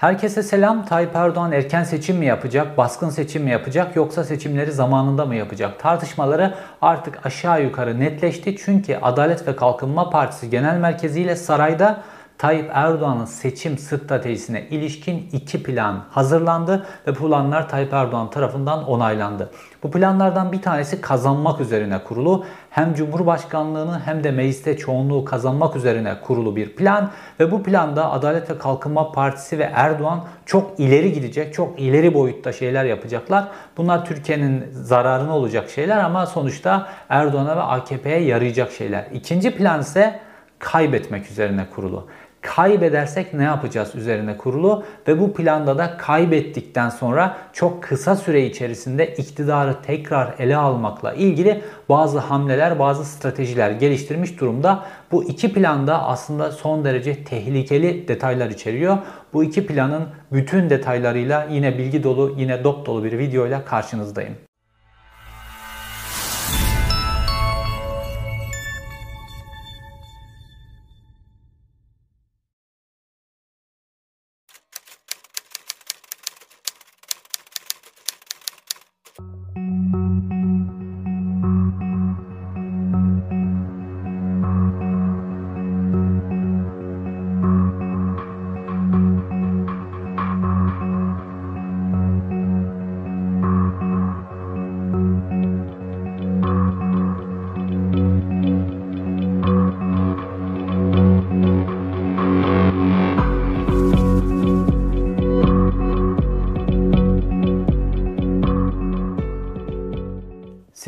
Herkese selam. Tayyip Erdoğan erken seçim mi yapacak, baskın seçim mi yapacak yoksa seçimleri zamanında mı yapacak? Tartışmaları artık aşağı yukarı netleşti. Çünkü Adalet ve Kalkınma Partisi Genel Merkezi ile sarayda Tayyip Erdoğan'ın seçim stratejisine ilişkin iki plan hazırlandı ve planlar Tayyip Erdoğan tarafından onaylandı. Bu planlardan bir tanesi kazanmak üzerine kurulu. Hem Cumhurbaşkanlığını hem de mecliste çoğunluğu kazanmak üzerine kurulu bir plan ve bu planda Adalet ve Kalkınma Partisi ve Erdoğan çok ileri gidecek, çok ileri boyutta şeyler yapacaklar. Bunlar Türkiye'nin zararına olacak şeyler ama sonuçta Erdoğan'a ve AKP'ye yarayacak şeyler. İkinci plan ise kaybetmek üzerine kurulu kaybedersek ne yapacağız üzerine kurulu ve bu planda da kaybettikten sonra çok kısa süre içerisinde iktidarı tekrar ele almakla ilgili bazı hamleler, bazı stratejiler geliştirmiş durumda. Bu iki planda aslında son derece tehlikeli detaylar içeriyor. Bu iki planın bütün detaylarıyla yine bilgi dolu, yine dop dolu bir videoyla karşınızdayım.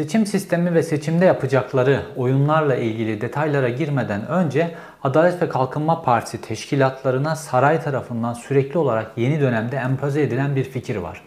Seçim sistemi ve seçimde yapacakları oyunlarla ilgili detaylara girmeden önce Adalet ve Kalkınma Partisi teşkilatlarına saray tarafından sürekli olarak yeni dönemde empoze edilen bir fikir var.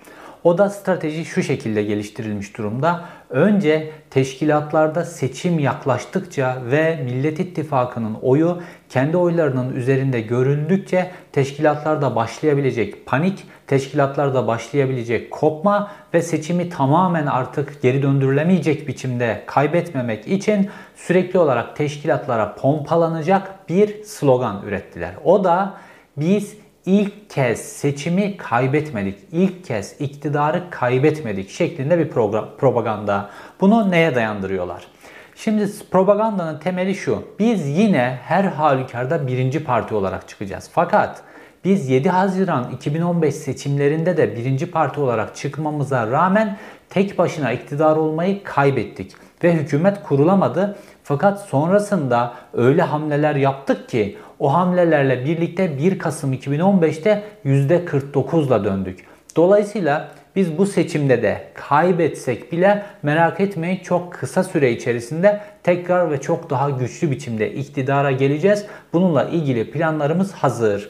O da strateji şu şekilde geliştirilmiş durumda. Önce teşkilatlarda seçim yaklaştıkça ve Millet İttifakı'nın oyu kendi oylarının üzerinde göründükçe teşkilatlarda başlayabilecek panik, teşkilatlarda başlayabilecek kopma ve seçimi tamamen artık geri döndürülemeyecek biçimde kaybetmemek için sürekli olarak teşkilatlara pompalanacak bir slogan ürettiler. O da biz ilk kez seçimi kaybetmedik, ilk kez iktidarı kaybetmedik şeklinde bir propaganda. Bunu neye dayandırıyorlar? Şimdi propagandanın temeli şu. Biz yine her halükarda birinci parti olarak çıkacağız. Fakat biz 7 Haziran 2015 seçimlerinde de birinci parti olarak çıkmamıza rağmen tek başına iktidar olmayı kaybettik ve hükümet kurulamadı. Fakat sonrasında öyle hamleler yaptık ki o hamlelerle birlikte 1 Kasım 2015'te %49'la döndük. Dolayısıyla biz bu seçimde de kaybetsek bile merak etmeyin çok kısa süre içerisinde tekrar ve çok daha güçlü biçimde iktidara geleceğiz. Bununla ilgili planlarımız hazır.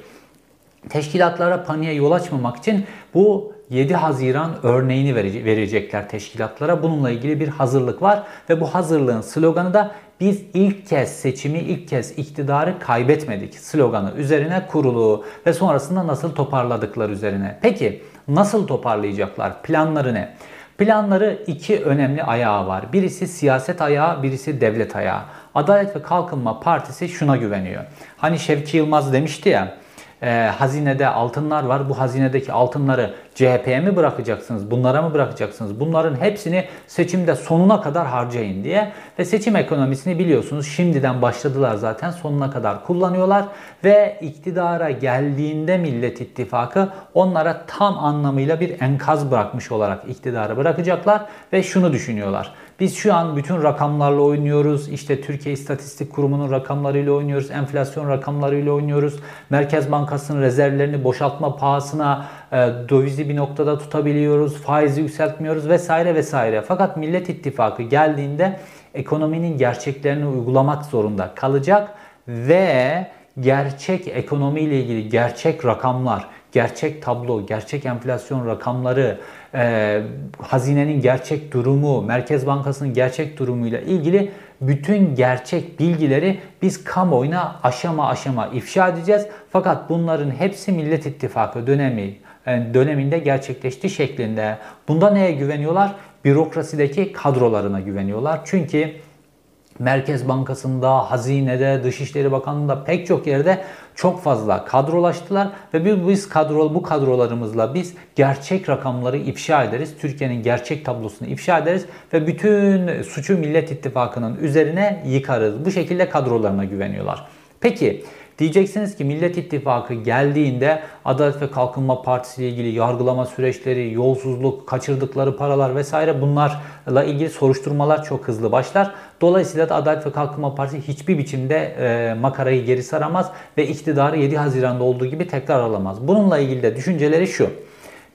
Teşkilatlara paniğe yol açmamak için bu 7 Haziran örneğini verecekler teşkilatlara. Bununla ilgili bir hazırlık var ve bu hazırlığın sloganı da biz ilk kez seçimi, ilk kez iktidarı kaybetmedik sloganı üzerine kurulu ve sonrasında nasıl toparladıkları üzerine. Peki nasıl toparlayacaklar? Planları ne? Planları iki önemli ayağı var. Birisi siyaset ayağı, birisi devlet ayağı. Adalet ve Kalkınma Partisi şuna güveniyor. Hani Şevki Yılmaz demişti ya, e, hazinede altınlar var. Bu hazinedeki altınları CHP'ye mi bırakacaksınız? Bunlara mı bırakacaksınız? Bunların hepsini seçimde sonuna kadar harcayın diye. Ve seçim ekonomisini biliyorsunuz şimdiden başladılar zaten sonuna kadar kullanıyorlar. Ve iktidara geldiğinde Millet İttifakı onlara tam anlamıyla bir enkaz bırakmış olarak iktidarı bırakacaklar. Ve şunu düşünüyorlar. Biz şu an bütün rakamlarla oynuyoruz. İşte Türkiye İstatistik Kurumu'nun rakamlarıyla oynuyoruz. Enflasyon rakamlarıyla oynuyoruz. Merkez Bankası'nın rezervlerini boşaltma pahasına e, dövizi bir noktada tutabiliyoruz. Faizi yükseltmiyoruz vesaire vesaire. Fakat Millet İttifakı geldiğinde ekonominin gerçeklerini uygulamak zorunda kalacak ve gerçek ekonomi ile ilgili gerçek rakamlar, gerçek tablo, gerçek enflasyon rakamları, e, hazinenin gerçek durumu, Merkez Bankası'nın gerçek durumuyla ilgili bütün gerçek bilgileri biz kamuoyuna aşama aşama ifşa edeceğiz. Fakat bunların hepsi Millet İttifakı dönemi e, döneminde gerçekleşti şeklinde. Bunda neye güveniyorlar? Bürokrasideki kadrolarına güveniyorlar. Çünkü Merkez Bankası'nda, hazinede, Dışişleri Bakanlığı'nda pek çok yerde çok fazla kadrolaştılar ve biz, kadro, bu kadrolarımızla biz gerçek rakamları ifşa ederiz. Türkiye'nin gerçek tablosunu ifşa ederiz ve bütün suçu Millet İttifakı'nın üzerine yıkarız. Bu şekilde kadrolarına güveniyorlar. Peki Diyeceksiniz ki Millet İttifakı geldiğinde Adalet ve Kalkınma Partisi ile ilgili yargılama süreçleri, yolsuzluk, kaçırdıkları paralar vesaire bunlarla ilgili soruşturmalar çok hızlı başlar. Dolayısıyla da Adalet ve Kalkınma Partisi hiçbir biçimde e, makarayı geri saramaz ve iktidarı 7 Haziran'da olduğu gibi tekrar alamaz. Bununla ilgili de düşünceleri şu.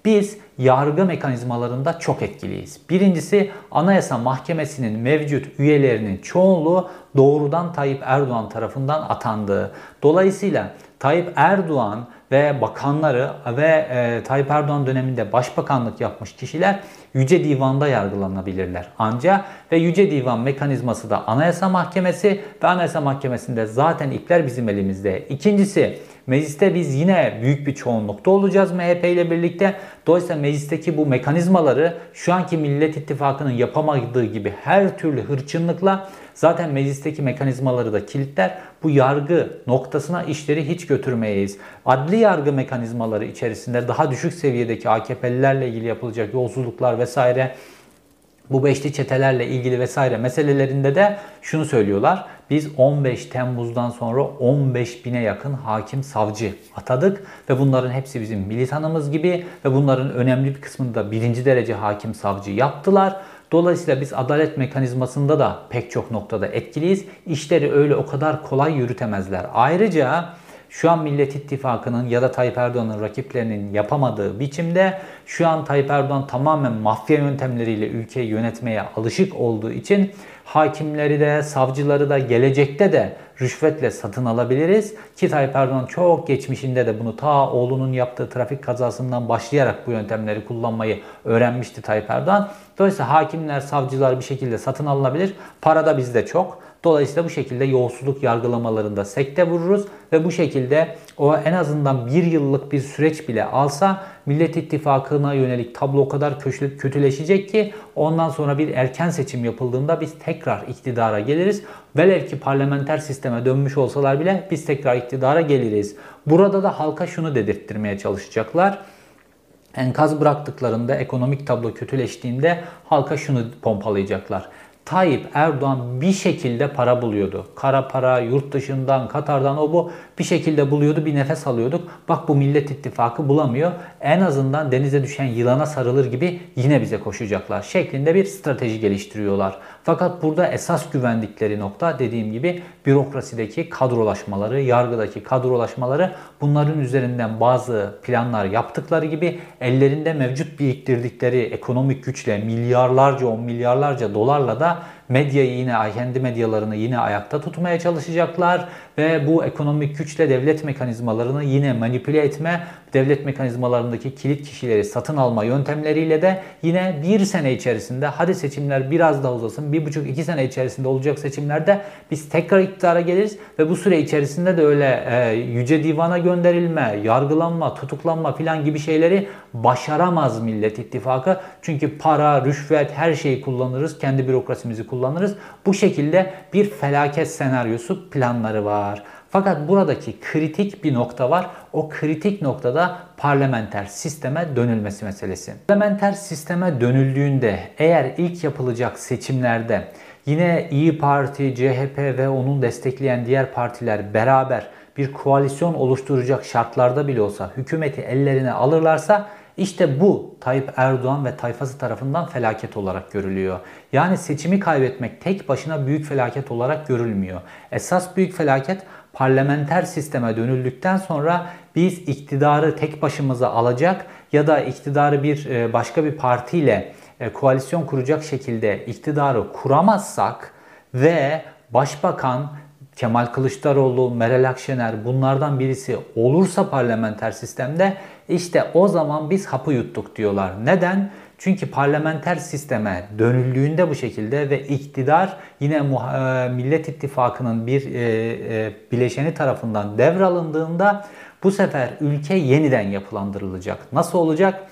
Biz yargı mekanizmalarında çok etkiliyiz. Birincisi Anayasa Mahkemesi'nin mevcut üyelerinin çoğunluğu doğrudan Tayyip Erdoğan tarafından atandığı. Dolayısıyla Tayyip Erdoğan ve bakanları ve e, Tayyip Erdoğan döneminde başbakanlık yapmış kişiler Yüce Divan'da yargılanabilirler. Ancak ve Yüce Divan mekanizması da Anayasa Mahkemesi ve Anayasa Mahkemesi'nde zaten ipler bizim elimizde. İkincisi Mecliste biz yine büyük bir çoğunlukta olacağız MHP ile birlikte. Dolayısıyla meclisteki bu mekanizmaları şu anki Millet İttifakı'nın yapamadığı gibi her türlü hırçınlıkla zaten meclisteki mekanizmaları da kilitler. Bu yargı noktasına işleri hiç götürmeyiz. Adli yargı mekanizmaları içerisinde daha düşük seviyedeki AKP'lilerle ilgili yapılacak yolsuzluklar vesaire bu beşli çetelerle ilgili vesaire meselelerinde de şunu söylüyorlar. Biz 15 Temmuz'dan sonra 15 bine yakın hakim savcı atadık ve bunların hepsi bizim militanımız gibi ve bunların önemli bir kısmını da birinci derece hakim savcı yaptılar. Dolayısıyla biz adalet mekanizmasında da pek çok noktada etkiliyiz. İşleri öyle o kadar kolay yürütemezler. Ayrıca şu an Millet İttifakı'nın ya da Tayyip Erdoğan'ın rakiplerinin yapamadığı biçimde şu an Tayyip Erdoğan tamamen mafya yöntemleriyle ülkeyi yönetmeye alışık olduğu için hakimleri de savcıları da gelecekte de rüşvetle satın alabiliriz. Ki Tayyip Erdoğan çok geçmişinde de bunu ta oğlunun yaptığı trafik kazasından başlayarak bu yöntemleri kullanmayı öğrenmişti Tayyip Erdoğan. Dolayısıyla hakimler, savcılar bir şekilde satın alınabilir. Para da bizde çok. Dolayısıyla bu şekilde yolsuzluk yargılamalarında sekte vururuz ve bu şekilde o en azından bir yıllık bir süreç bile alsa Millet İttifakı'na yönelik tablo o kadar kötüleşecek ki ondan sonra bir erken seçim yapıldığında biz tekrar iktidara geliriz. Velev ki parlamenter sisteme dönmüş olsalar bile biz tekrar iktidara geliriz. Burada da halka şunu dedirttirmeye çalışacaklar enkaz bıraktıklarında ekonomik tablo kötüleştiğinde halka şunu pompalayacaklar. Tayyip Erdoğan bir şekilde para buluyordu. Kara para, yurt dışından, Katar'dan o bu bir şekilde buluyordu, bir nefes alıyorduk. Bak bu Millet İttifakı bulamıyor. En azından denize düşen yılana sarılır gibi yine bize koşacaklar şeklinde bir strateji geliştiriyorlar. Fakat burada esas güvendikleri nokta dediğim gibi bürokrasideki kadrolaşmaları, yargıdaki kadrolaşmaları bunların üzerinden bazı planlar yaptıkları gibi ellerinde mevcut biriktirdikleri ekonomik güçle milyarlarca on milyarlarca dolarla da medyayı yine kendi medyalarını yine ayakta tutmaya çalışacaklar ve bu ekonomik güçle devlet mekanizmalarını yine manipüle etme, devlet mekanizmalarındaki kilit kişileri satın alma yöntemleriyle de yine bir sene içerisinde hadi seçimler biraz daha uzasın, bir buçuk iki sene içerisinde olacak seçimlerde biz tekrar iktidara geliriz ve bu süre içerisinde de öyle e, yüce divana gönderilme, yargılanma, tutuklanma filan gibi şeyleri başaramaz Millet İttifakı. Çünkü para, rüşvet her şeyi kullanırız, kendi bürokrasimizi kullanırız. Bu şekilde bir felaket senaryosu planları var. Fakat buradaki kritik bir nokta var. O kritik noktada parlamenter sisteme dönülmesi meselesi. Parlamenter sisteme dönüldüğünde eğer ilk yapılacak seçimlerde yine İyi Parti, CHP ve onun destekleyen diğer partiler beraber bir koalisyon oluşturacak şartlarda bile olsa hükümeti ellerine alırlarsa işte bu Tayyip Erdoğan ve tayfası tarafından felaket olarak görülüyor. Yani seçimi kaybetmek tek başına büyük felaket olarak görülmüyor. Esas büyük felaket parlamenter sisteme dönüldükten sonra biz iktidarı tek başımıza alacak ya da iktidarı bir e, başka bir partiyle e, koalisyon kuracak şekilde iktidarı kuramazsak ve başbakan Kemal Kılıçdaroğlu, Meral Akşener bunlardan birisi olursa parlamenter sistemde işte o zaman biz hapı yuttuk diyorlar. Neden? Çünkü parlamenter sisteme dönüldüğünde bu şekilde ve iktidar yine e, Millet İttifakı'nın bir e, e, bileşeni tarafından devralındığında bu sefer ülke yeniden yapılandırılacak. Nasıl olacak?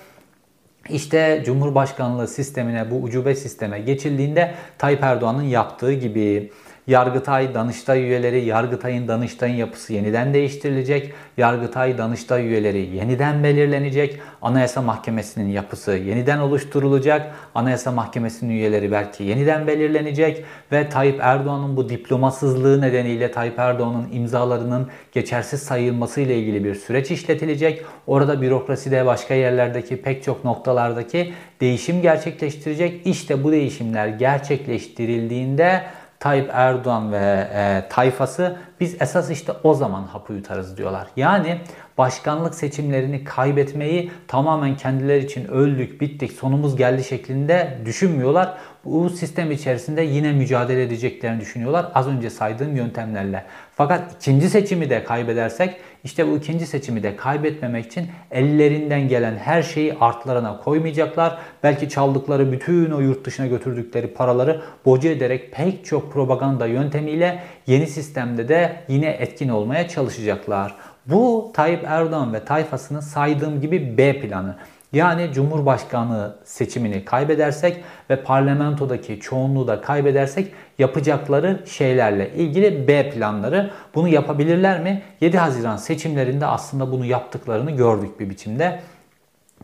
İşte Cumhurbaşkanlığı sistemine bu ucube sisteme geçildiğinde Tayyip Erdoğan'ın yaptığı gibi Yargıtay, Danıştay üyeleri, Yargıtay'ın Danıştay'ın yapısı yeniden değiştirilecek. Yargıtay, Danıştay üyeleri yeniden belirlenecek. Anayasa Mahkemesi'nin yapısı yeniden oluşturulacak. Anayasa Mahkemesi'nin üyeleri belki yeniden belirlenecek ve Tayyip Erdoğan'ın bu diplomasızlığı nedeniyle Tayyip Erdoğan'ın imzalarının geçersiz sayılması ile ilgili bir süreç işletilecek. Orada bürokraside başka yerlerdeki pek çok noktalardaki değişim gerçekleştirecek. İşte bu değişimler gerçekleştirildiğinde Tayyip Erdoğan ve e, tayfası biz esas işte o zaman hapı yutarız diyorlar. Yani başkanlık seçimlerini kaybetmeyi tamamen kendileri için öldük, bittik, sonumuz geldi şeklinde düşünmüyorlar. Bu sistem içerisinde yine mücadele edeceklerini düşünüyorlar az önce saydığım yöntemlerle. Fakat ikinci seçimi de kaybedersek işte bu ikinci seçimi de kaybetmemek için ellerinden gelen her şeyi artlarına koymayacaklar. Belki çaldıkları bütün o yurt dışına götürdükleri paraları boca ederek pek çok propaganda yöntemiyle yeni sistemde de yine etkin olmaya çalışacaklar. Bu Tayyip Erdoğan ve tayfasının saydığım gibi B planı. Yani Cumhurbaşkanı seçimini kaybedersek ve parlamentodaki çoğunluğu da kaybedersek yapacakları şeylerle ilgili B planları. Bunu yapabilirler mi? 7 Haziran seçimlerinde aslında bunu yaptıklarını gördük bir biçimde.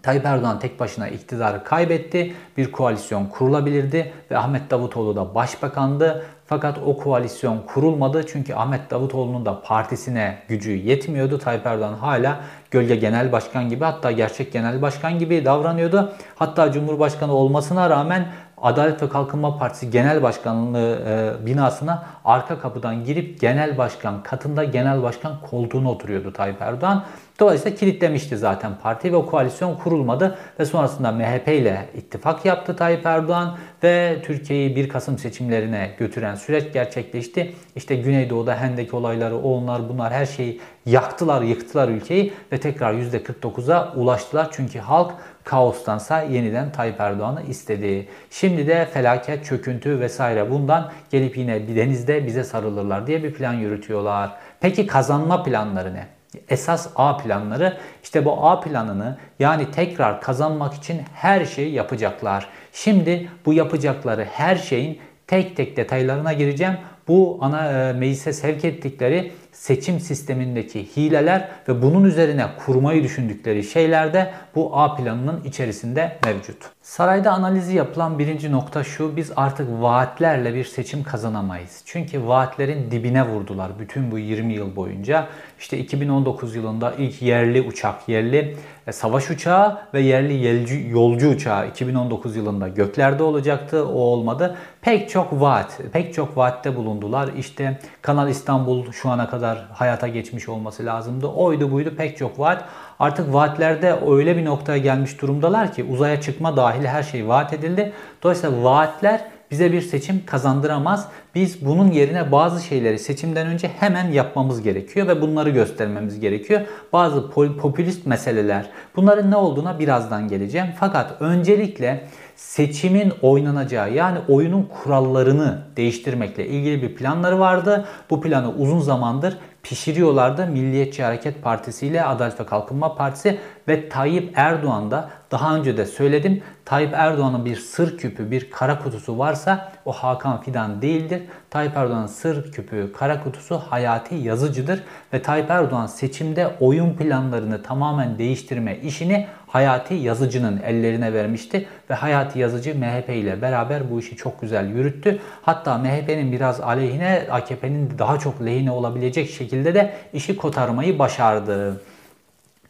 Tayyip Erdoğan tek başına iktidarı kaybetti. Bir koalisyon kurulabilirdi ve Ahmet Davutoğlu da başbakandı. Fakat o koalisyon kurulmadı çünkü Ahmet Davutoğlu'nun da partisine gücü yetmiyordu. Tayyip Erdoğan hala gölge genel başkan gibi hatta gerçek genel başkan gibi davranıyordu. Hatta Cumhurbaşkanı olmasına rağmen Adalet ve Kalkınma Partisi Genel Başkanlığı e, binasına arka kapıdan girip genel başkan katında genel başkan koltuğuna oturuyordu Tayyip Erdoğan. Dolayısıyla kilitlemişti zaten parti ve o koalisyon kurulmadı ve sonrasında MHP ile ittifak yaptı Tayyip Erdoğan ve Türkiye'yi 1 Kasım seçimlerine götüren süreç gerçekleşti. İşte Güneydoğu'da Hendek olayları, onlar bunlar her şeyi yaktılar, yıktılar ülkeyi ve tekrar %49'a ulaştılar. Çünkü halk kaostansa yeniden Tayyip Erdoğan'ı istedi. Şimdi de felaket, çöküntü vesaire bundan gelip yine bir denizde bize sarılırlar diye bir plan yürütüyorlar. Peki kazanma planları ne? Esas A planları işte bu A planını yani tekrar kazanmak için her şeyi yapacaklar. Şimdi bu yapacakları her şeyin tek tek detaylarına gireceğim. Bu ana e, meclise sevk ettikleri seçim sistemindeki hileler ve bunun üzerine kurmayı düşündükleri şeyler de bu A planının içerisinde mevcut. Sarayda analizi yapılan birinci nokta şu, biz artık vaatlerle bir seçim kazanamayız. Çünkü vaatlerin dibine vurdular bütün bu 20 yıl boyunca. İşte 2019 yılında ilk yerli uçak, yerli e, savaş uçağı ve yerli yolcu, yolcu uçağı 2019 yılında göklerde olacaktı. O olmadı. Pek çok vaat, pek çok vaatte bulundular. İşte Kanal İstanbul şu ana kadar hayata geçmiş olması lazımdı. Oydu buydu pek çok vaat. Artık vaatlerde öyle bir noktaya gelmiş durumdalar ki uzaya çıkma dahil her şey vaat edildi. Dolayısıyla vaatler bize bir seçim kazandıramaz. Biz bunun yerine bazı şeyleri seçimden önce hemen yapmamız gerekiyor ve bunları göstermemiz gerekiyor. Bazı popülist meseleler bunların ne olduğuna birazdan geleceğim. Fakat öncelikle seçimin oynanacağı yani oyunun kurallarını değiştirmekle ilgili bir planları vardı. Bu planı uzun zamandır pişiriyorlardı. Milliyetçi Hareket Partisi ile Adalet ve Kalkınma Partisi ve Tayyip Erdoğan da daha önce de söyledim. Tayyip Erdoğan'ın bir sır küpü, bir kara kutusu varsa o Hakan Fidan değildir. Tayyip Erdoğan'ın sır küpü, kara kutusu Hayati Yazıcı'dır ve Tayyip Erdoğan seçimde oyun planlarını tamamen değiştirme işini Hayati Yazıcı'nın ellerine vermişti ve Hayati Yazıcı MHP ile beraber bu işi çok güzel yürüttü. Hatta MHP'nin biraz aleyhine, AKP'nin daha çok lehine olabilecek şekilde de işi kotarmayı başardı.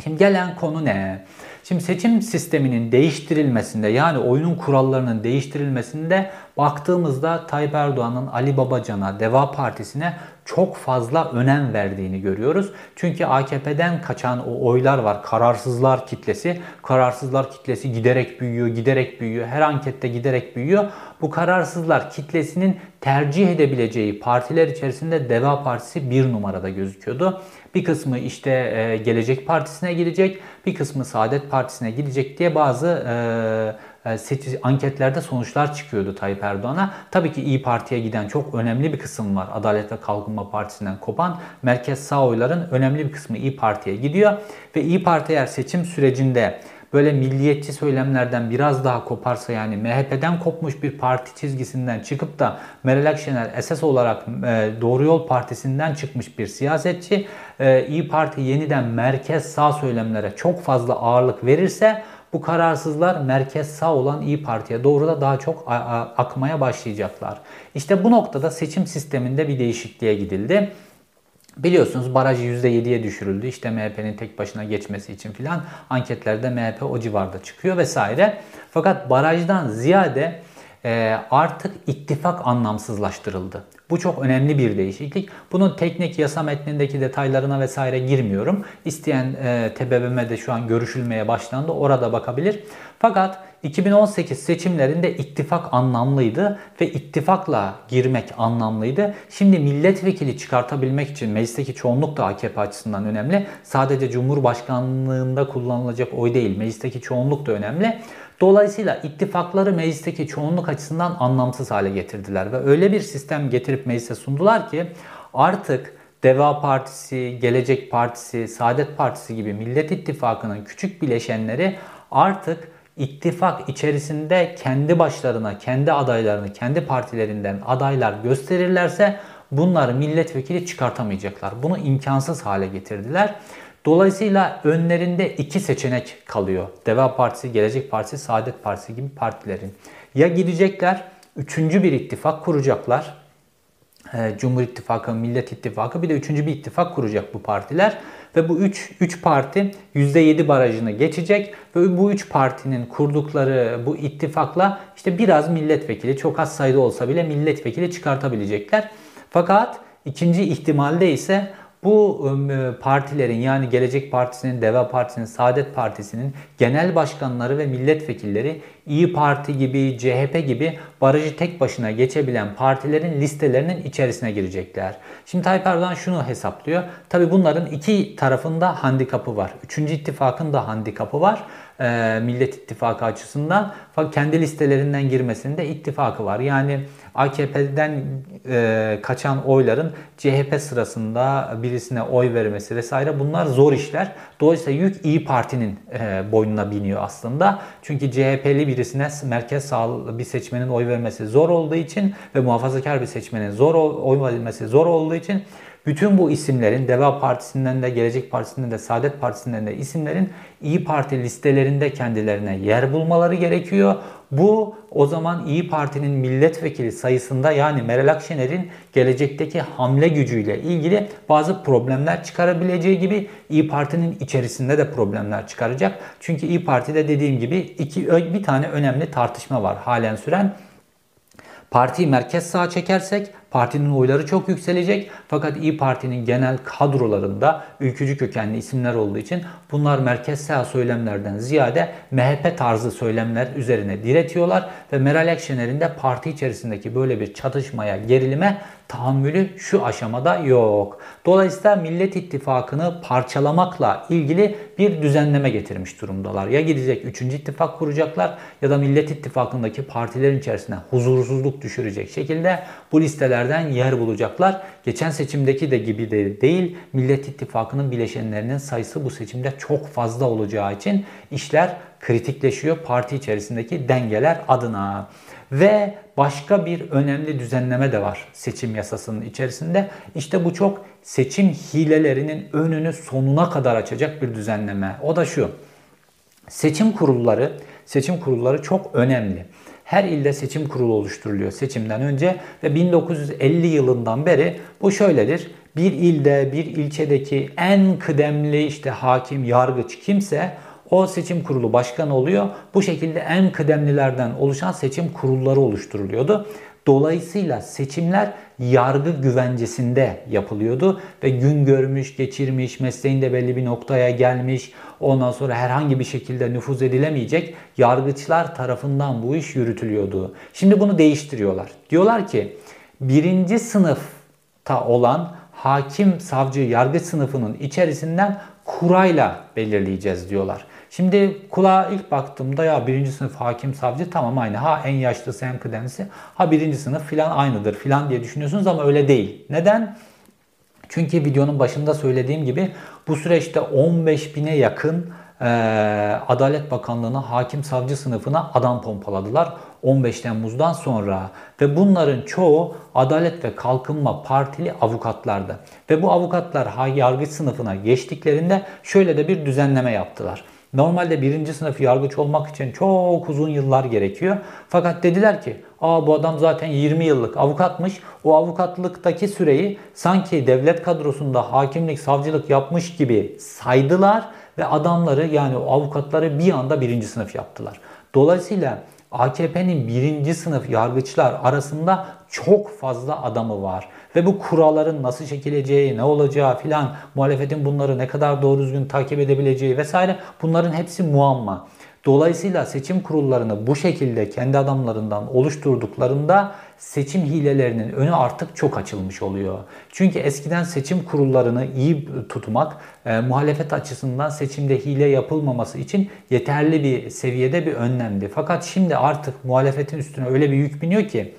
Şimdi gelen konu ne? Şimdi seçim sisteminin değiştirilmesinde yani oyunun kurallarının değiştirilmesinde baktığımızda Tayyip Erdoğan'ın Ali Babacan'a, Deva Partisi'ne çok fazla önem verdiğini görüyoruz. Çünkü AKP'den kaçan o oylar var. Kararsızlar kitlesi. Kararsızlar kitlesi giderek büyüyor, giderek büyüyor. Her ankette giderek büyüyor. Bu kararsızlar kitlesinin tercih edebileceği partiler içerisinde Deva Partisi bir numarada gözüküyordu. Bir kısmı işte e, Gelecek Partisi'ne gidecek, bir kısmı Saadet Partisi'ne gidecek diye bazı e, e, anketlerde sonuçlar çıkıyordu Tayyip Erdoğan'a. Tabii ki İyi Parti'ye giden çok önemli bir kısım var. Adalet ve Kalkınma Partisi'nden kopan merkez sağ oyların önemli bir kısmı İyi Parti'ye gidiyor. Ve İyi Parti eğer seçim sürecinde böyle milliyetçi söylemlerden biraz daha koparsa yani MHP'den kopmuş bir parti çizgisinden çıkıp da Meral Akşener esas olarak e, Doğru Yol Partisi'nden çıkmış bir siyasetçi e, İyi Parti yeniden merkez sağ söylemlere çok fazla ağırlık verirse bu kararsızlar merkez sağ olan İyi Parti'ye doğru da daha çok akmaya başlayacaklar. İşte bu noktada seçim sisteminde bir değişikliğe gidildi. Biliyorsunuz baraj %7'ye düşürüldü. İşte MHP'nin tek başına geçmesi için filan anketlerde MHP o civarda çıkıyor vesaire. Fakat barajdan ziyade artık ittifak anlamsızlaştırıldı. Bu çok önemli bir değişiklik. Bunun teknik yasa metnindeki detaylarına vesaire girmiyorum. İsteyen e, TBMM'de şu an görüşülmeye başlandı. Orada bakabilir. Fakat 2018 seçimlerinde ittifak anlamlıydı ve ittifakla girmek anlamlıydı. Şimdi milletvekili çıkartabilmek için meclisteki çoğunluk da AKP açısından önemli. Sadece Cumhurbaşkanlığında kullanılacak oy değil, meclisteki çoğunluk da önemli. Dolayısıyla ittifakları meclisteki çoğunluk açısından anlamsız hale getirdiler ve öyle bir sistem getirip meclise sundular ki artık Deva Partisi, Gelecek Partisi, Saadet Partisi gibi Millet İttifakı'nın küçük bileşenleri artık ittifak içerisinde kendi başlarına, kendi adaylarını, kendi partilerinden adaylar gösterirlerse bunları milletvekili çıkartamayacaklar. Bunu imkansız hale getirdiler. Dolayısıyla önlerinde iki seçenek kalıyor. Deva Partisi, Gelecek Partisi, Saadet Partisi gibi partilerin. Ya gidecekler, üçüncü bir ittifak kuracaklar. Ee, Cumhur İttifakı, Millet İttifakı bir de üçüncü bir ittifak kuracak bu partiler. Ve bu üç, üç parti %7 barajını geçecek ve bu üç partinin kurdukları bu ittifakla işte biraz milletvekili çok az sayıda olsa bile milletvekili çıkartabilecekler. Fakat ikinci ihtimalde ise bu e, partilerin yani Gelecek Partisi'nin, Deva Partisi'nin, Saadet Partisi'nin genel başkanları ve milletvekilleri İyi Parti gibi, CHP gibi barajı tek başına geçebilen partilerin listelerinin içerisine girecekler. Şimdi Tayyip Erdoğan şunu hesaplıyor. Tabi bunların iki tarafında handikapı var. Üçüncü ittifakın da handikapı var. E, Millet İttifakı açısından. Kendi listelerinden girmesinde ittifakı var. Yani AKP'den e, kaçan oyların CHP sırasında birisine oy vermesi vesaire bunlar zor işler. Dolayısıyla yük İyi Parti'nin e, boynuna biniyor aslında. Çünkü CHP'li birisine merkez sağ bir seçmenin oy vermesi zor olduğu için ve muhafazakar bir seçmenin zor oy vermesi zor olduğu için bütün bu isimlerin Deva Partisi'nden de Gelecek Partisi'nden de Saadet Partisi'nden de isimlerin İyi Parti listelerinde kendilerine yer bulmaları gerekiyor. Bu o zaman İyi Parti'nin milletvekili sayısında yani Meral Akşener'in gelecekteki hamle gücüyle ilgili bazı problemler çıkarabileceği gibi İyi Parti'nin içerisinde de problemler çıkaracak. Çünkü İyi Parti'de dediğim gibi iki bir tane önemli tartışma var halen süren. Partiyi merkez sağa çekersek partinin oyları çok yükselecek. Fakat İyi Parti'nin genel kadrolarında ülkücü kökenli isimler olduğu için bunlar merkez sağ söylemlerden ziyade MHP tarzı söylemler üzerine diretiyorlar ve Meral Akşener'in de parti içerisindeki böyle bir çatışmaya, gerilime tahammülü şu aşamada yok. Dolayısıyla Millet İttifakı'nı parçalamakla ilgili bir düzenleme getirmiş durumdalar. Ya gidecek 3. ittifak kuracaklar ya da Millet İttifakı'ndaki partilerin içerisine huzursuzluk düşürecek şekilde bu listelerden yer bulacaklar. Geçen seçimdeki de gibi de değil Millet İttifakı'nın bileşenlerinin sayısı bu seçimde çok fazla olacağı için işler kritikleşiyor parti içerisindeki dengeler adına. Ve başka bir önemli düzenleme de var seçim yasasının içerisinde. İşte bu çok seçim hilelerinin önünü sonuna kadar açacak bir düzenleme. O da şu. Seçim kurulları, seçim kurulları çok önemli. Her ilde seçim kurulu oluşturuluyor seçimden önce ve 1950 yılından beri bu şöyledir. Bir ilde, bir ilçedeki en kıdemli işte hakim, yargıç kimse o seçim kurulu başkanı oluyor. Bu şekilde en kıdemlilerden oluşan seçim kurulları oluşturuluyordu. Dolayısıyla seçimler yargı güvencesinde yapılıyordu ve gün görmüş, geçirmiş, mesleğinde belli bir noktaya gelmiş, ondan sonra herhangi bir şekilde nüfuz edilemeyecek yargıçlar tarafından bu iş yürütülüyordu. Şimdi bunu değiştiriyorlar. Diyorlar ki birinci sınıfta olan hakim, savcı, yargıç sınıfının içerisinden kurayla belirleyeceğiz diyorlar. Şimdi kulağa ilk baktığımda ya birinci sınıf hakim savcı tamam aynı. Ha en yaşlısı en kıdemlisi. Ha birinci sınıf filan aynıdır filan diye düşünüyorsunuz ama öyle değil. Neden? Çünkü videonun başında söylediğim gibi bu süreçte 15 bine yakın e, Adalet Bakanlığı'na hakim savcı sınıfına adam pompaladılar 15 Temmuz'dan sonra ve bunların çoğu Adalet ve Kalkınma Partili avukatlardı. Ve bu avukatlar yargıç sınıfına geçtiklerinde şöyle de bir düzenleme yaptılar. Normalde birinci sınıf yargıç olmak için çok uzun yıllar gerekiyor. Fakat dediler ki Aa bu adam zaten 20 yıllık avukatmış. O avukatlıktaki süreyi sanki devlet kadrosunda hakimlik, savcılık yapmış gibi saydılar ve adamları yani o avukatları bir anda birinci sınıf yaptılar. Dolayısıyla AKP'nin birinci sınıf yargıçlar arasında çok fazla adamı var. Ve bu kuralların nasıl çekileceği, ne olacağı filan, muhalefetin bunları ne kadar doğru düzgün takip edebileceği vesaire bunların hepsi muamma. Dolayısıyla seçim kurullarını bu şekilde kendi adamlarından oluşturduklarında seçim hilelerinin önü artık çok açılmış oluyor. Çünkü eskiden seçim kurullarını iyi tutmak e, muhalefet açısından seçimde hile yapılmaması için yeterli bir seviyede bir önlemdi. Fakat şimdi artık muhalefetin üstüne öyle bir yük biniyor ki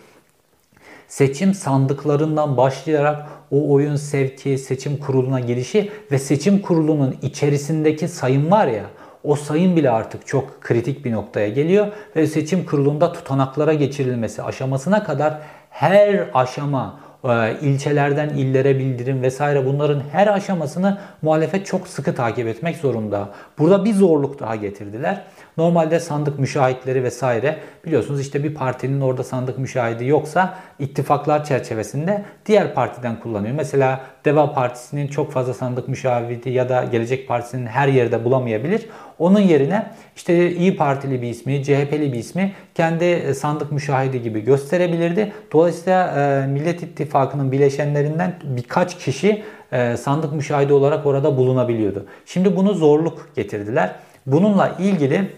seçim sandıklarından başlayarak o oyun sevki, seçim kuruluna gelişi ve seçim kurulunun içerisindeki sayım var ya o sayım bile artık çok kritik bir noktaya geliyor ve seçim kurulunda tutanaklara geçirilmesi aşamasına kadar her aşama e, ilçelerden illere bildirim vesaire bunların her aşamasını muhalefet çok sıkı takip etmek zorunda. Burada bir zorluk daha getirdiler. Normalde sandık müşahitleri vesaire biliyorsunuz işte bir partinin orada sandık müşahidi yoksa ittifaklar çerçevesinde diğer partiden kullanıyor. Mesela Deva Partisi'nin çok fazla sandık müşahidi ya da Gelecek Partisi'nin her yerde bulamayabilir. Onun yerine işte İyi Partili bir ismi, CHP'li bir ismi kendi e, sandık müşahidi gibi gösterebilirdi. Dolayısıyla e, Millet İttifakı'nın bileşenlerinden birkaç kişi e, sandık müşahidi olarak orada bulunabiliyordu. Şimdi bunu zorluk getirdiler. Bununla ilgili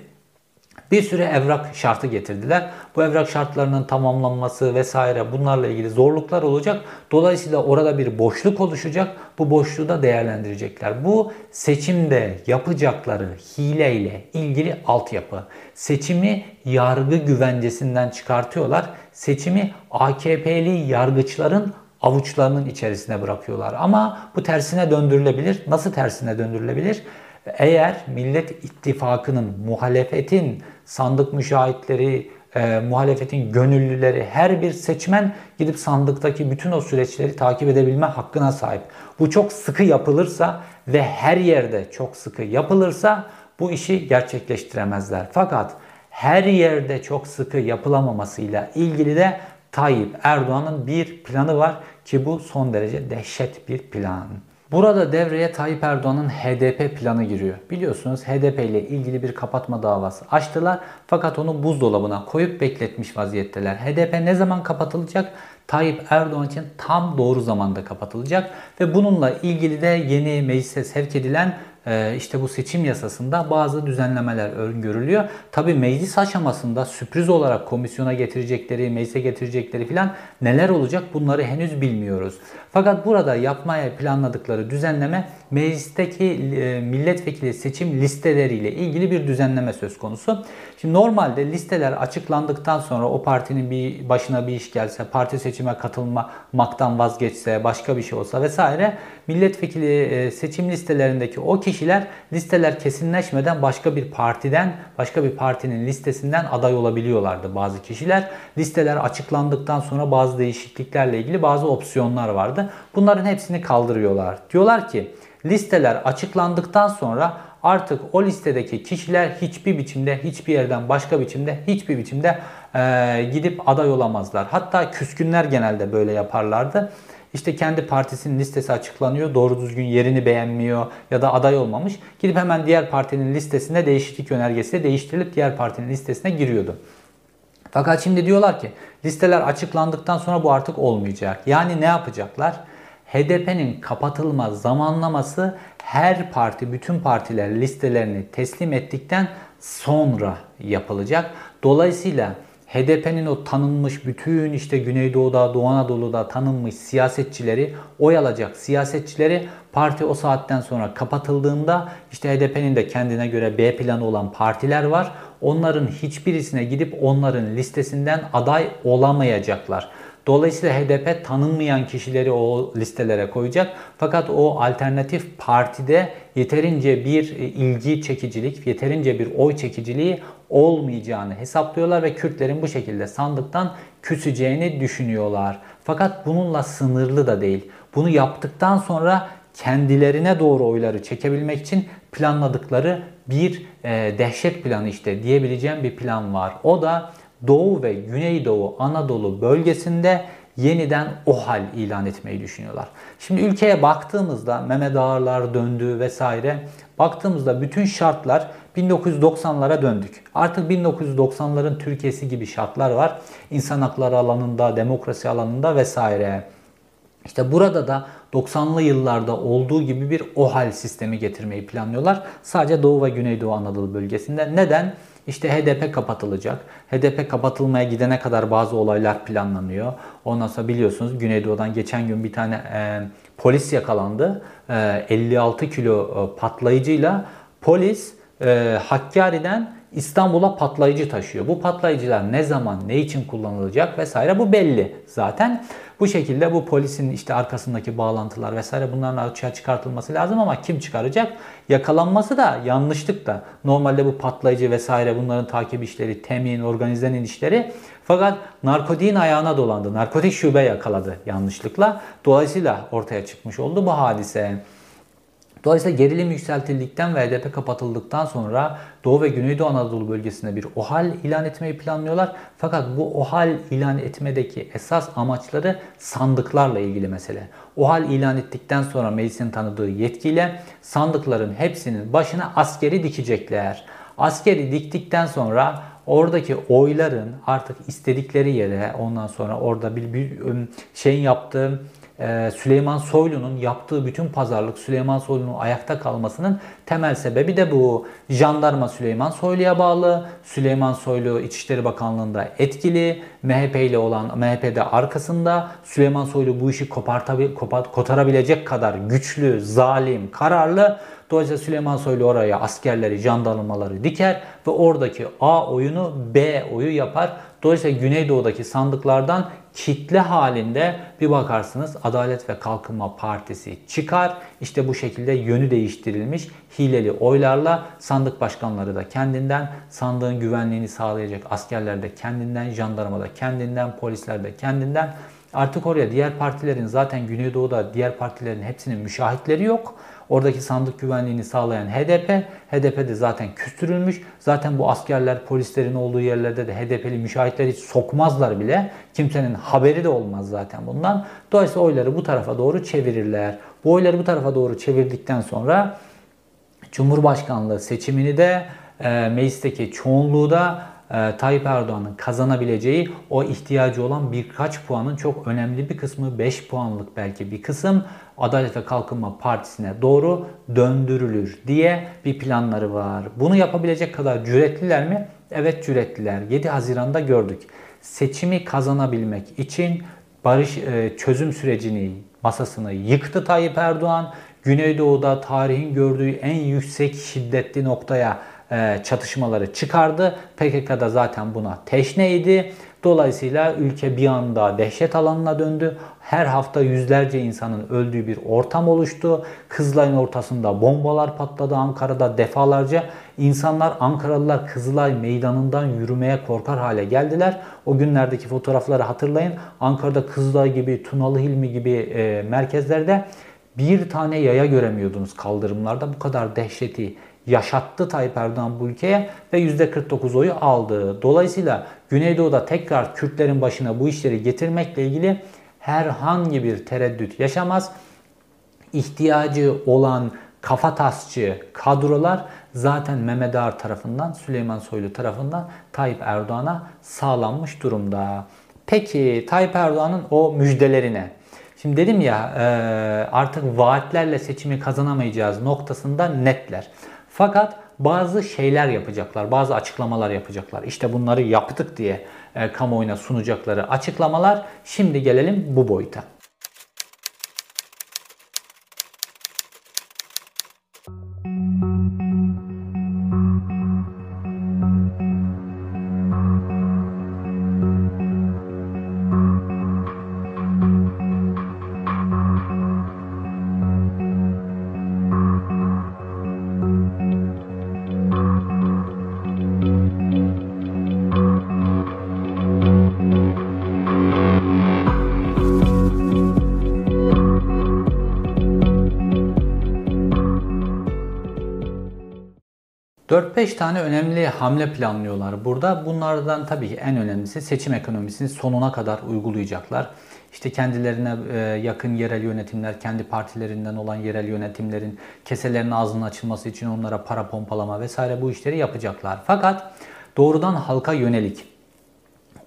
bir sürü evrak şartı getirdiler. Bu evrak şartlarının tamamlanması vesaire bunlarla ilgili zorluklar olacak. Dolayısıyla orada bir boşluk oluşacak. Bu boşluğu da değerlendirecekler. Bu seçimde yapacakları hileyle ilgili altyapı. Seçimi yargı güvencesinden çıkartıyorlar. Seçimi AKP'li yargıçların avuçlarının içerisine bırakıyorlar. Ama bu tersine döndürülebilir. Nasıl tersine döndürülebilir? Eğer Millet İttifakı'nın muhalefetin sandık müşahitleri, e, muhalefetin gönüllüleri, her bir seçmen gidip sandıktaki bütün o süreçleri takip edebilme hakkına sahip. Bu çok sıkı yapılırsa ve her yerde çok sıkı yapılırsa bu işi gerçekleştiremezler. Fakat her yerde çok sıkı yapılamamasıyla ilgili de Tayyip Erdoğan'ın bir planı var ki bu son derece dehşet bir plan. Burada devreye Tayyip Erdoğan'ın HDP planı giriyor. Biliyorsunuz HDP ile ilgili bir kapatma davası açtılar fakat onu buzdolabına koyup bekletmiş vaziyetteler. HDP ne zaman kapatılacak? Tayyip Erdoğan için tam doğru zamanda kapatılacak ve bununla ilgili de yeni meclise sevk edilen işte bu seçim yasasında bazı düzenlemeler öngörülüyor. Tabi meclis aşamasında sürpriz olarak komisyona getirecekleri, meclise getirecekleri filan neler olacak bunları henüz bilmiyoruz. Fakat burada yapmaya planladıkları düzenleme meclisteki e, milletvekili seçim listeleriyle ilgili bir düzenleme söz konusu. Şimdi normalde listeler açıklandıktan sonra o partinin bir başına bir iş gelse, parti seçime katılmaktan vazgeçse, başka bir şey olsa vesaire milletvekili e, seçim listelerindeki o kişiler listeler kesinleşmeden başka bir partiden, başka bir partinin listesinden aday olabiliyorlardı bazı kişiler. Listeler açıklandıktan sonra bazı değişikliklerle ilgili bazı opsiyonlar vardı. Bunların hepsini kaldırıyorlar. Diyorlar ki listeler açıklandıktan sonra artık o listedeki kişiler hiçbir biçimde, hiçbir yerden başka biçimde, hiçbir biçimde e, gidip aday olamazlar. Hatta küskünler genelde böyle yaparlardı. İşte kendi partisinin listesi açıklanıyor. Doğru düzgün yerini beğenmiyor ya da aday olmamış. Gidip hemen diğer partinin listesinde değişiklik önergesi değiştirilip diğer partinin listesine giriyordu. Fakat şimdi diyorlar ki listeler açıklandıktan sonra bu artık olmayacak. Yani ne yapacaklar? HDP'nin kapatılma zamanlaması her parti, bütün partiler listelerini teslim ettikten sonra yapılacak. Dolayısıyla HDP'nin o tanınmış bütün işte Güneydoğu'da, Doğu Anadolu'da tanınmış siyasetçileri oy alacak siyasetçileri parti o saatten sonra kapatıldığında işte HDP'nin de kendine göre B planı olan partiler var. Onların hiçbirisine gidip onların listesinden aday olamayacaklar. Dolayısıyla HDP tanınmayan kişileri o listelere koyacak. Fakat o alternatif partide yeterince bir e, ilgi çekicilik, yeterince bir oy çekiciliği olmayacağını hesaplıyorlar ve Kürtlerin bu şekilde sandıktan küseceğini düşünüyorlar. Fakat bununla sınırlı da değil. Bunu yaptıktan sonra kendilerine doğru oyları çekebilmek için planladıkları bir e, dehşet planı işte diyebileceğim bir plan var. O da Doğu ve Güneydoğu Anadolu bölgesinde yeniden OHAL ilan etmeyi düşünüyorlar. Şimdi ülkeye baktığımızda Mehmet Ağarlar döndü vesaire. Baktığımızda bütün şartlar 1990'lara döndük. Artık 1990'ların Türkiye'si gibi şartlar var. İnsan hakları alanında, demokrasi alanında vesaire. İşte burada da 90'lı yıllarda olduğu gibi bir OHAL sistemi getirmeyi planlıyorlar. Sadece Doğu ve Güneydoğu Anadolu bölgesinde. Neden? İşte HDP kapatılacak. HDP kapatılmaya gidene kadar bazı olaylar planlanıyor. Ondan sonra biliyorsunuz Güneydoğu'dan geçen gün bir tane e, polis yakalandı. E, 56 kilo e, patlayıcıyla polis e, Hakkari'den İstanbul'a patlayıcı taşıyor. Bu patlayıcılar ne zaman, ne için kullanılacak vesaire bu belli zaten. Bu şekilde bu polisin işte arkasındaki bağlantılar vesaire bunların açığa çıkartılması lazım ama kim çıkaracak? Yakalanması da yanlışlık da. Normalde bu patlayıcı vesaire bunların takip işleri, temin, organizenin işleri. Fakat narkotiğin ayağına dolandı. Narkotik şube yakaladı yanlışlıkla. Dolayısıyla ortaya çıkmış oldu bu hadise. Dolayısıyla gerilim yükseltildikten ve HDP kapatıldıktan sonra Doğu ve Güneydoğu Anadolu bölgesinde bir OHAL ilan etmeyi planlıyorlar. Fakat bu OHAL ilan etmedeki esas amaçları sandıklarla ilgili mesele. OHAL ilan ettikten sonra meclisin tanıdığı yetkiyle sandıkların hepsinin başına askeri dikecekler. Askeri diktikten sonra oradaki oyların artık istedikleri yere ondan sonra orada bir, bir şeyin yaptığı Süleyman Soylu'nun yaptığı bütün pazarlık Süleyman Soylu'nun ayakta kalmasının temel sebebi de bu. Jandarma Süleyman Soylu'ya bağlı. Süleyman Soylu İçişleri Bakanlığı'nda etkili. MHP ile olan MHP'de arkasında. Süleyman Soylu bu işi kopart, kotarabilecek kadar güçlü, zalim, kararlı. Dolayısıyla Süleyman Soylu oraya askerleri, jandarmaları diker ve oradaki A oyunu B oyu yapar. Dolayısıyla Güneydoğu'daki sandıklardan kitle halinde bir bakarsınız Adalet ve Kalkınma Partisi çıkar. İşte bu şekilde yönü değiştirilmiş hileli oylarla sandık başkanları da kendinden, sandığın güvenliğini sağlayacak askerler de kendinden, jandarma da kendinden, polisler de kendinden. Artık oraya diğer partilerin zaten Güneydoğu'da diğer partilerin hepsinin müşahitleri yok. Oradaki sandık güvenliğini sağlayan HDP. HDP de zaten küstürülmüş. Zaten bu askerler, polislerin olduğu yerlerde de HDP'li müşahitleri hiç sokmazlar bile. Kimsenin haberi de olmaz zaten bundan. Dolayısıyla oyları bu tarafa doğru çevirirler. Bu oyları bu tarafa doğru çevirdikten sonra Cumhurbaşkanlığı seçimini de e, meclisteki çoğunluğu da e, Tayyip Erdoğan'ın kazanabileceği o ihtiyacı olan birkaç puanın çok önemli bir kısmı 5 puanlık belki bir kısım Adalet ve Kalkınma Partisi'ne doğru döndürülür diye bir planları var. Bunu yapabilecek kadar cüretliler mi? Evet cüretliler. 7 Haziran'da gördük. Seçimi kazanabilmek için barış e, çözüm sürecini masasını yıktı Tayyip Erdoğan. Güneydoğu'da tarihin gördüğü en yüksek şiddetli noktaya çatışmaları çıkardı. PKK da zaten buna teşneydi. Dolayısıyla ülke bir anda dehşet alanına döndü. Her hafta yüzlerce insanın öldüğü bir ortam oluştu. Kızılay'ın ortasında bombalar patladı Ankara'da defalarca. insanlar Ankaralılar Kızılay meydanından yürümeye korkar hale geldiler. O günlerdeki fotoğrafları hatırlayın. Ankara'da Kızılay gibi, Tunalı Hilmi gibi e, merkezlerde bir tane yaya göremiyordunuz kaldırımlarda. Bu kadar dehşeti yaşattı Tayyip Erdoğan bu ülkeye ve %49 oyu aldı. Dolayısıyla Güneydoğu'da tekrar Kürtlerin başına bu işleri getirmekle ilgili herhangi bir tereddüt yaşamaz. İhtiyacı olan kafatasçı kadrolar zaten Mehmet Ağar tarafından, Süleyman Soylu tarafından Tayyip Erdoğan'a sağlanmış durumda. Peki Tayyip Erdoğan'ın o müjdelerine. Şimdi dedim ya artık vaatlerle seçimi kazanamayacağız noktasında netler. Fakat bazı şeyler yapacaklar, bazı açıklamalar yapacaklar. İşte bunları yaptık diye e, kamuoyuna sunacakları açıklamalar. Şimdi gelelim bu boyuta. 4-5 tane önemli hamle planlıyorlar burada. Bunlardan tabii ki en önemlisi seçim ekonomisini sonuna kadar uygulayacaklar. İşte kendilerine e, yakın yerel yönetimler, kendi partilerinden olan yerel yönetimlerin keselerinin ağzının açılması için onlara para pompalama vesaire bu işleri yapacaklar. Fakat doğrudan halka yönelik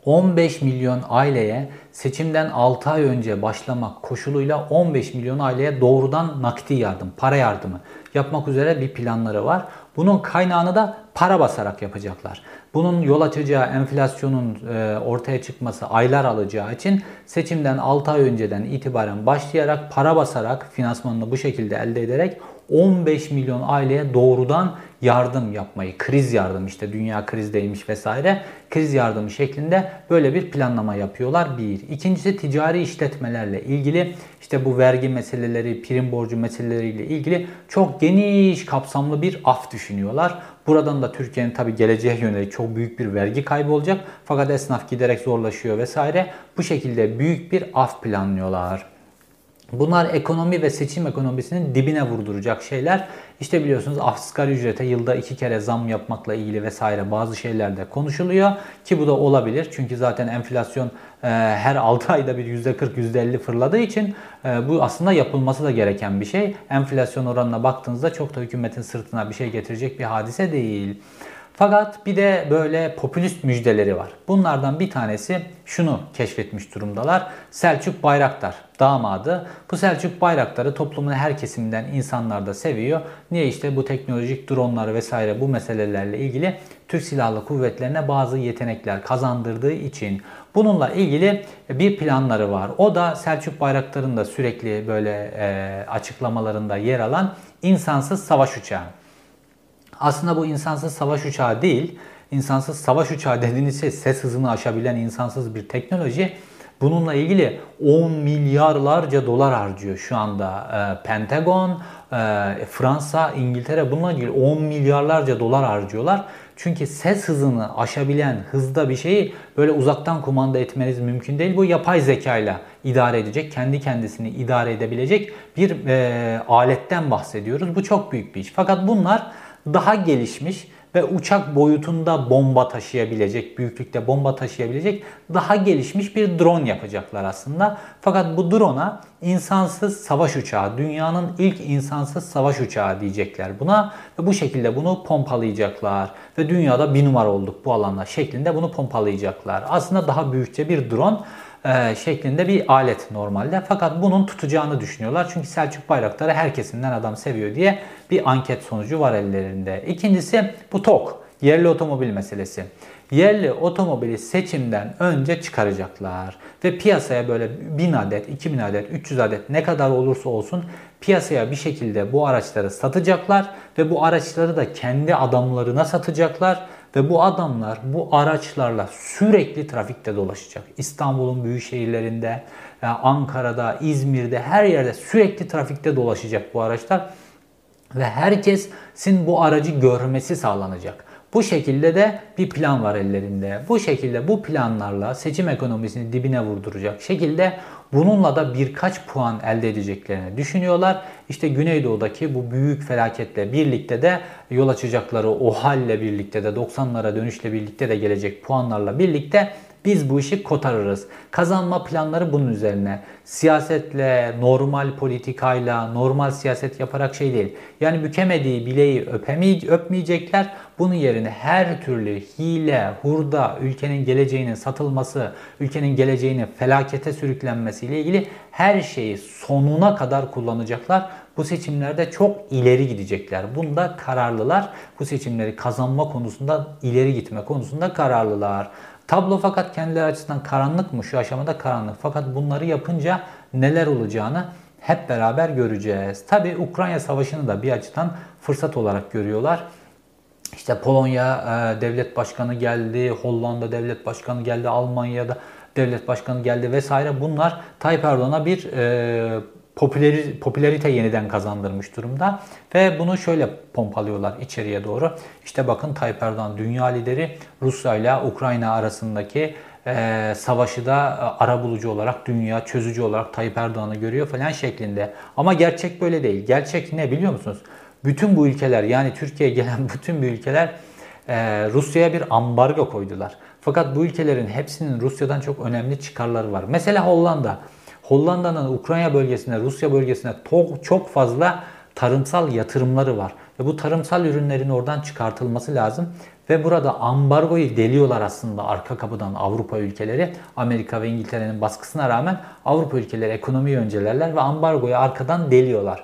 15 milyon aileye seçimden 6 ay önce başlamak koşuluyla 15 milyon aileye doğrudan nakdi yardım, para yardımı yapmak üzere bir planları var. Bunun kaynağını da para basarak yapacaklar. Bunun yol açacağı enflasyonun e, ortaya çıkması aylar alacağı için seçimden 6 ay önceden itibaren başlayarak para basarak finansmanını bu şekilde elde ederek 15 milyon aileye doğrudan yardım yapmayı, kriz yardım işte dünya krizdeymiş vesaire, kriz yardımı şeklinde böyle bir planlama yapıyorlar. Bir. İkincisi ticari işletmelerle ilgili işte bu vergi meseleleri, prim borcu meseleleriyle ilgili çok geniş kapsamlı bir af düşünüyorlar. Buradan da Türkiye'nin tabi geleceğe yönelik çok büyük bir vergi kaybı olacak. Fakat esnaf giderek zorlaşıyor vesaire. Bu şekilde büyük bir af planlıyorlar. Bunlar ekonomi ve seçim ekonomisinin dibine vurduracak şeyler. İşte biliyorsunuz asgari ücrete yılda iki kere zam yapmakla ilgili vesaire bazı şeyler de konuşuluyor. Ki bu da olabilir. Çünkü zaten enflasyon e, her 6 ayda bir %40 %50 fırladığı için e, bu aslında yapılması da gereken bir şey. Enflasyon oranına baktığınızda çok da hükümetin sırtına bir şey getirecek bir hadise değil. Fakat bir de böyle popülist müjdeleri var. Bunlardan bir tanesi şunu keşfetmiş durumdalar. Selçuk Bayraktar damadı. Bu Selçuk Bayraktar'ı toplumun her kesiminden insanlar da seviyor. Niye işte bu teknolojik dronlar vesaire bu meselelerle ilgili Türk Silahlı Kuvvetlerine bazı yetenekler kazandırdığı için bununla ilgili bir planları var. O da Selçuk Bayraktar'ın da sürekli böyle açıklamalarında yer alan insansız savaş uçağı. Aslında bu insansız savaş uçağı değil. İnsansız savaş uçağı dediğiniz şey ses hızını aşabilen insansız bir teknoloji. Bununla ilgili 10 milyarlarca dolar harcıyor şu anda e, Pentagon, e, Fransa, İngiltere bununla ilgili 10 milyarlarca dolar harcıyorlar. Çünkü ses hızını aşabilen hızda bir şeyi böyle uzaktan kumanda etmeniz mümkün değil. Bu yapay zeka ile idare edecek, kendi kendisini idare edebilecek bir e, aletten bahsediyoruz. Bu çok büyük bir iş. Fakat bunlar daha gelişmiş ve uçak boyutunda bomba taşıyabilecek, büyüklükte bomba taşıyabilecek daha gelişmiş bir drone yapacaklar aslında. Fakat bu drone'a insansız savaş uçağı, dünyanın ilk insansız savaş uçağı diyecekler buna ve bu şekilde bunu pompalayacaklar ve dünyada bir numara olduk bu alanda şeklinde bunu pompalayacaklar. Aslında daha büyükçe bir drone e, şeklinde bir alet normalde. Fakat bunun tutacağını düşünüyorlar. Çünkü Selçuk Bayraktar'ı her kesimden adam seviyor diye bir anket sonucu var ellerinde. İkincisi bu TOK, yerli otomobil meselesi. Yerli otomobili seçimden önce çıkaracaklar. Ve piyasaya böyle 1000 adet, 2000 adet, 300 adet ne kadar olursa olsun piyasaya bir şekilde bu araçları satacaklar ve bu araçları da kendi adamlarına satacaklar ve bu adamlar bu araçlarla sürekli trafikte dolaşacak. İstanbul'un büyük şehirlerinde, e, Ankara'da, İzmir'de her yerde sürekli trafikte dolaşacak bu araçlar. Ve herkesin bu aracı görmesi sağlanacak. Bu şekilde de bir plan var ellerinde. Bu şekilde bu planlarla seçim ekonomisini dibine vurduracak şekilde bununla da birkaç puan elde edeceklerini düşünüyorlar. İşte Güneydoğu'daki bu büyük felaketle birlikte de yol açacakları o halle birlikte de 90'lara dönüşle birlikte de gelecek puanlarla birlikte biz bu işi kotarırız. Kazanma planları bunun üzerine. Siyasetle, normal politikayla, normal siyaset yaparak şey değil. Yani bükemediği bileği öpemey öpmeyecekler. Bunun yerine her türlü hile, hurda, ülkenin geleceğinin satılması, ülkenin geleceğinin felakete sürüklenmesiyle ilgili her şeyi sonuna kadar kullanacaklar. Bu seçimlerde çok ileri gidecekler. Bunda kararlılar. Bu seçimleri kazanma konusunda ileri gitme konusunda kararlılar. Tablo fakat kendileri açısından karanlık mı? Şu aşamada karanlık. Fakat bunları yapınca neler olacağını hep beraber göreceğiz. Tabi Ukrayna Savaşı'nı da bir açıdan fırsat olarak görüyorlar. İşte Polonya e, devlet başkanı geldi, Hollanda devlet başkanı geldi, Almanya'da devlet başkanı geldi vesaire. Bunlar Tayyip Erdoğan'a bir e, popüleri, popülerite yeniden kazandırmış durumda. Ve bunu şöyle pompalıyorlar içeriye doğru. İşte bakın Tayyip Erdoğan dünya lideri Rusya ile Ukrayna arasındaki e, savaşı da e, ara bulucu olarak dünya çözücü olarak Tayyip Erdoğan'ı görüyor falan şeklinde. Ama gerçek böyle değil. Gerçek ne biliyor musunuz? Bütün bu ülkeler yani Türkiye'ye gelen bütün bu ülkeler e, Rusya'ya bir ambargo koydular. Fakat bu ülkelerin hepsinin Rusya'dan çok önemli çıkarları var. Mesela Hollanda. Hollanda'nın Ukrayna bölgesine, Rusya bölgesine çok fazla tarımsal yatırımları var. Ve bu tarımsal ürünlerin oradan çıkartılması lazım. Ve burada ambargoyu deliyorlar aslında arka kapıdan Avrupa ülkeleri. Amerika ve İngiltere'nin baskısına rağmen Avrupa ülkeleri ekonomiyi öncelerler ve ambargoyu arkadan deliyorlar.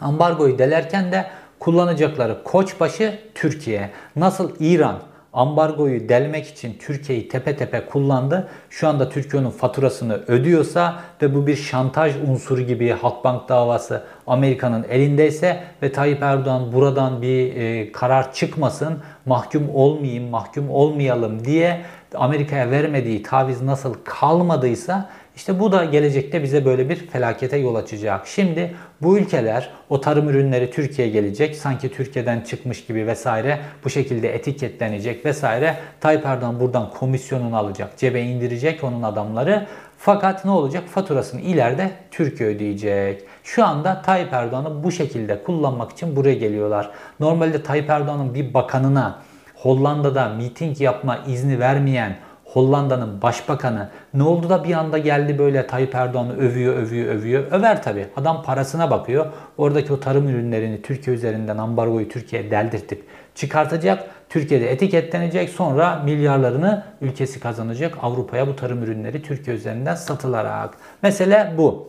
Ambargoyu delerken de kullanacakları koçbaşı Türkiye. Nasıl İran ambargoyu delmek için Türkiye'yi tepe tepe kullandı. Şu anda Türkiye'nin faturasını ödüyorsa ve bu bir şantaj unsuru gibi Halkbank davası Amerika'nın elindeyse ve Tayyip Erdoğan buradan bir e, karar çıkmasın, mahkum olmayayım, mahkum olmayalım diye Amerika'ya vermediği taviz nasıl kalmadıysa işte bu da gelecekte bize böyle bir felakete yol açacak. Şimdi bu ülkeler o tarım ürünleri Türkiye'ye gelecek. Sanki Türkiye'den çıkmış gibi vesaire bu şekilde etiketlenecek vesaire. Tayyip Erdoğan buradan komisyonunu alacak. Cebe indirecek onun adamları. Fakat ne olacak? Faturasını ileride Türkiye ödeyecek. Şu anda Tayyip Erdoğan'ı bu şekilde kullanmak için buraya geliyorlar. Normalde Tayyip Erdoğan'ın bir bakanına Hollanda'da miting yapma izni vermeyen Hollanda'nın başbakanı ne oldu da bir anda geldi böyle Tayyip Erdoğan'ı övüyor, övüyor, övüyor. Över tabi. Adam parasına bakıyor. Oradaki o tarım ürünlerini Türkiye üzerinden ambargoyu Türkiye'ye deldirtip çıkartacak. Türkiye'de etiketlenecek. Sonra milyarlarını ülkesi kazanacak. Avrupa'ya bu tarım ürünleri Türkiye üzerinden satılarak. Mesele bu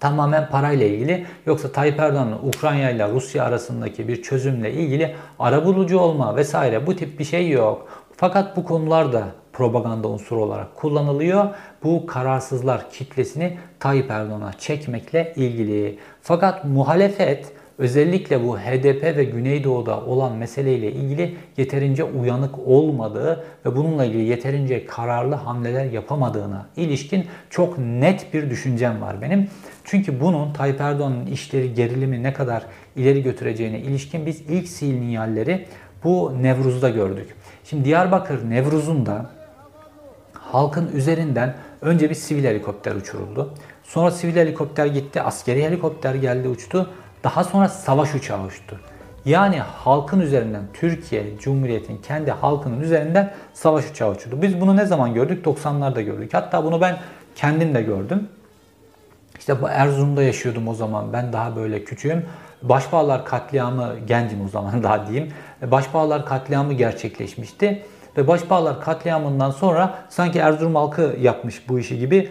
tamamen parayla ilgili. Yoksa Tayyip Erdoğan'ın Ukrayna ile Rusya arasındaki bir çözümle ilgili arabulucu olma vesaire bu tip bir şey yok. Fakat bu konular da propaganda unsuru olarak kullanılıyor. Bu kararsızlar kitlesini Tayyip Erdoğan'a çekmekle ilgili. Fakat muhalefet özellikle bu HDP ve Güneydoğu'da olan meseleyle ilgili yeterince uyanık olmadığı ve bununla ilgili yeterince kararlı hamleler yapamadığına ilişkin çok net bir düşüncem var benim. Çünkü bunun Tayyip Erdoğan'ın işleri gerilimi ne kadar ileri götüreceğine ilişkin biz ilk sinyalleri bu Nevruz'da gördük. Şimdi Diyarbakır Nevruz'unda halkın üzerinden önce bir sivil helikopter uçuruldu. Sonra sivil helikopter gitti, askeri helikopter geldi uçtu. Daha sonra savaş uçağı uçtu. Yani halkın üzerinden Türkiye Cumhuriyeti'nin kendi halkının üzerinden savaş uçağı uçurdu. Biz bunu ne zaman gördük? 90'larda gördük. Hatta bunu ben kendim de gördüm. İşte bu Erzurum'da yaşıyordum o zaman. Ben daha böyle küçüğüm. Başbağlar katliamı, gencim o zaman daha diyeyim. Başbağlar katliamı gerçekleşmişti. Ve Başbağlar katliamından sonra sanki Erzurum halkı yapmış bu işi gibi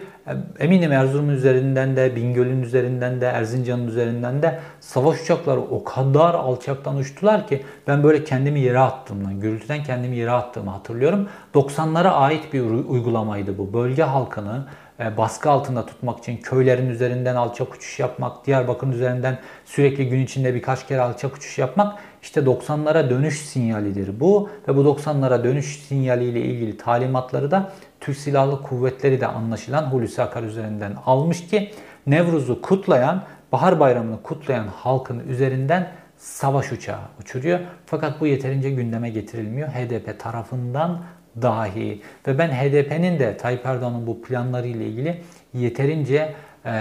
eminim Erzurum'un üzerinden de, Bingöl'ün üzerinden de, Erzincan'ın üzerinden de savaş uçakları o kadar alçaktan uçtular ki ben böyle kendimi yere attığımdan, gürültüden kendimi yere attığımı hatırlıyorum. 90'lara ait bir uygulamaydı bu. Bölge halkını e, baskı altında tutmak için köylerin üzerinden alçak uçuş yapmak, Diyarbakır'ın üzerinden sürekli gün içinde birkaç kere alçak uçuş yapmak işte 90'lara dönüş sinyalidir bu ve bu 90'lara dönüş sinyaliyle ilgili talimatları da Türk Silahlı Kuvvetleri de anlaşılan Hulusi Akar üzerinden almış ki Nevruz'u kutlayan, Bahar Bayramı'nı kutlayan halkın üzerinden savaş uçağı uçuruyor. Fakat bu yeterince gündeme getirilmiyor. HDP tarafından dahi ve ben HDP'nin de Tayyip Erdoğan'ın bu planları ile ilgili yeterince e,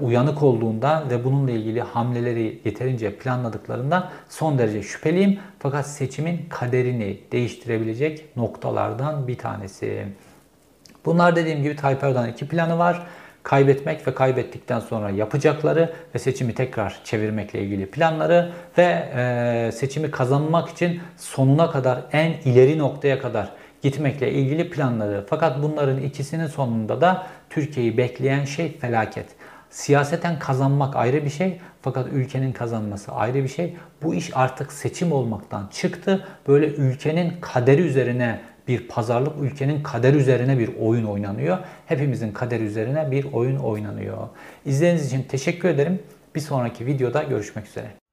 uyanık olduğundan ve bununla ilgili hamleleri yeterince planladıklarından son derece şüpheliyim. Fakat seçimin kaderini değiştirebilecek noktalardan bir tanesi. Bunlar dediğim gibi Tayyip Erdoğan'ın iki planı var. Kaybetmek ve kaybettikten sonra yapacakları ve seçimi tekrar çevirmekle ilgili planları ve e, seçimi kazanmak için sonuna kadar en ileri noktaya kadar gitmekle ilgili planları. Fakat bunların ikisinin sonunda da Türkiye'yi bekleyen şey felaket. Siyaseten kazanmak ayrı bir şey fakat ülkenin kazanması ayrı bir şey. Bu iş artık seçim olmaktan çıktı. Böyle ülkenin kaderi üzerine bir pazarlık, ülkenin kader üzerine bir oyun oynanıyor. Hepimizin kader üzerine bir oyun oynanıyor. İzlediğiniz için teşekkür ederim. Bir sonraki videoda görüşmek üzere.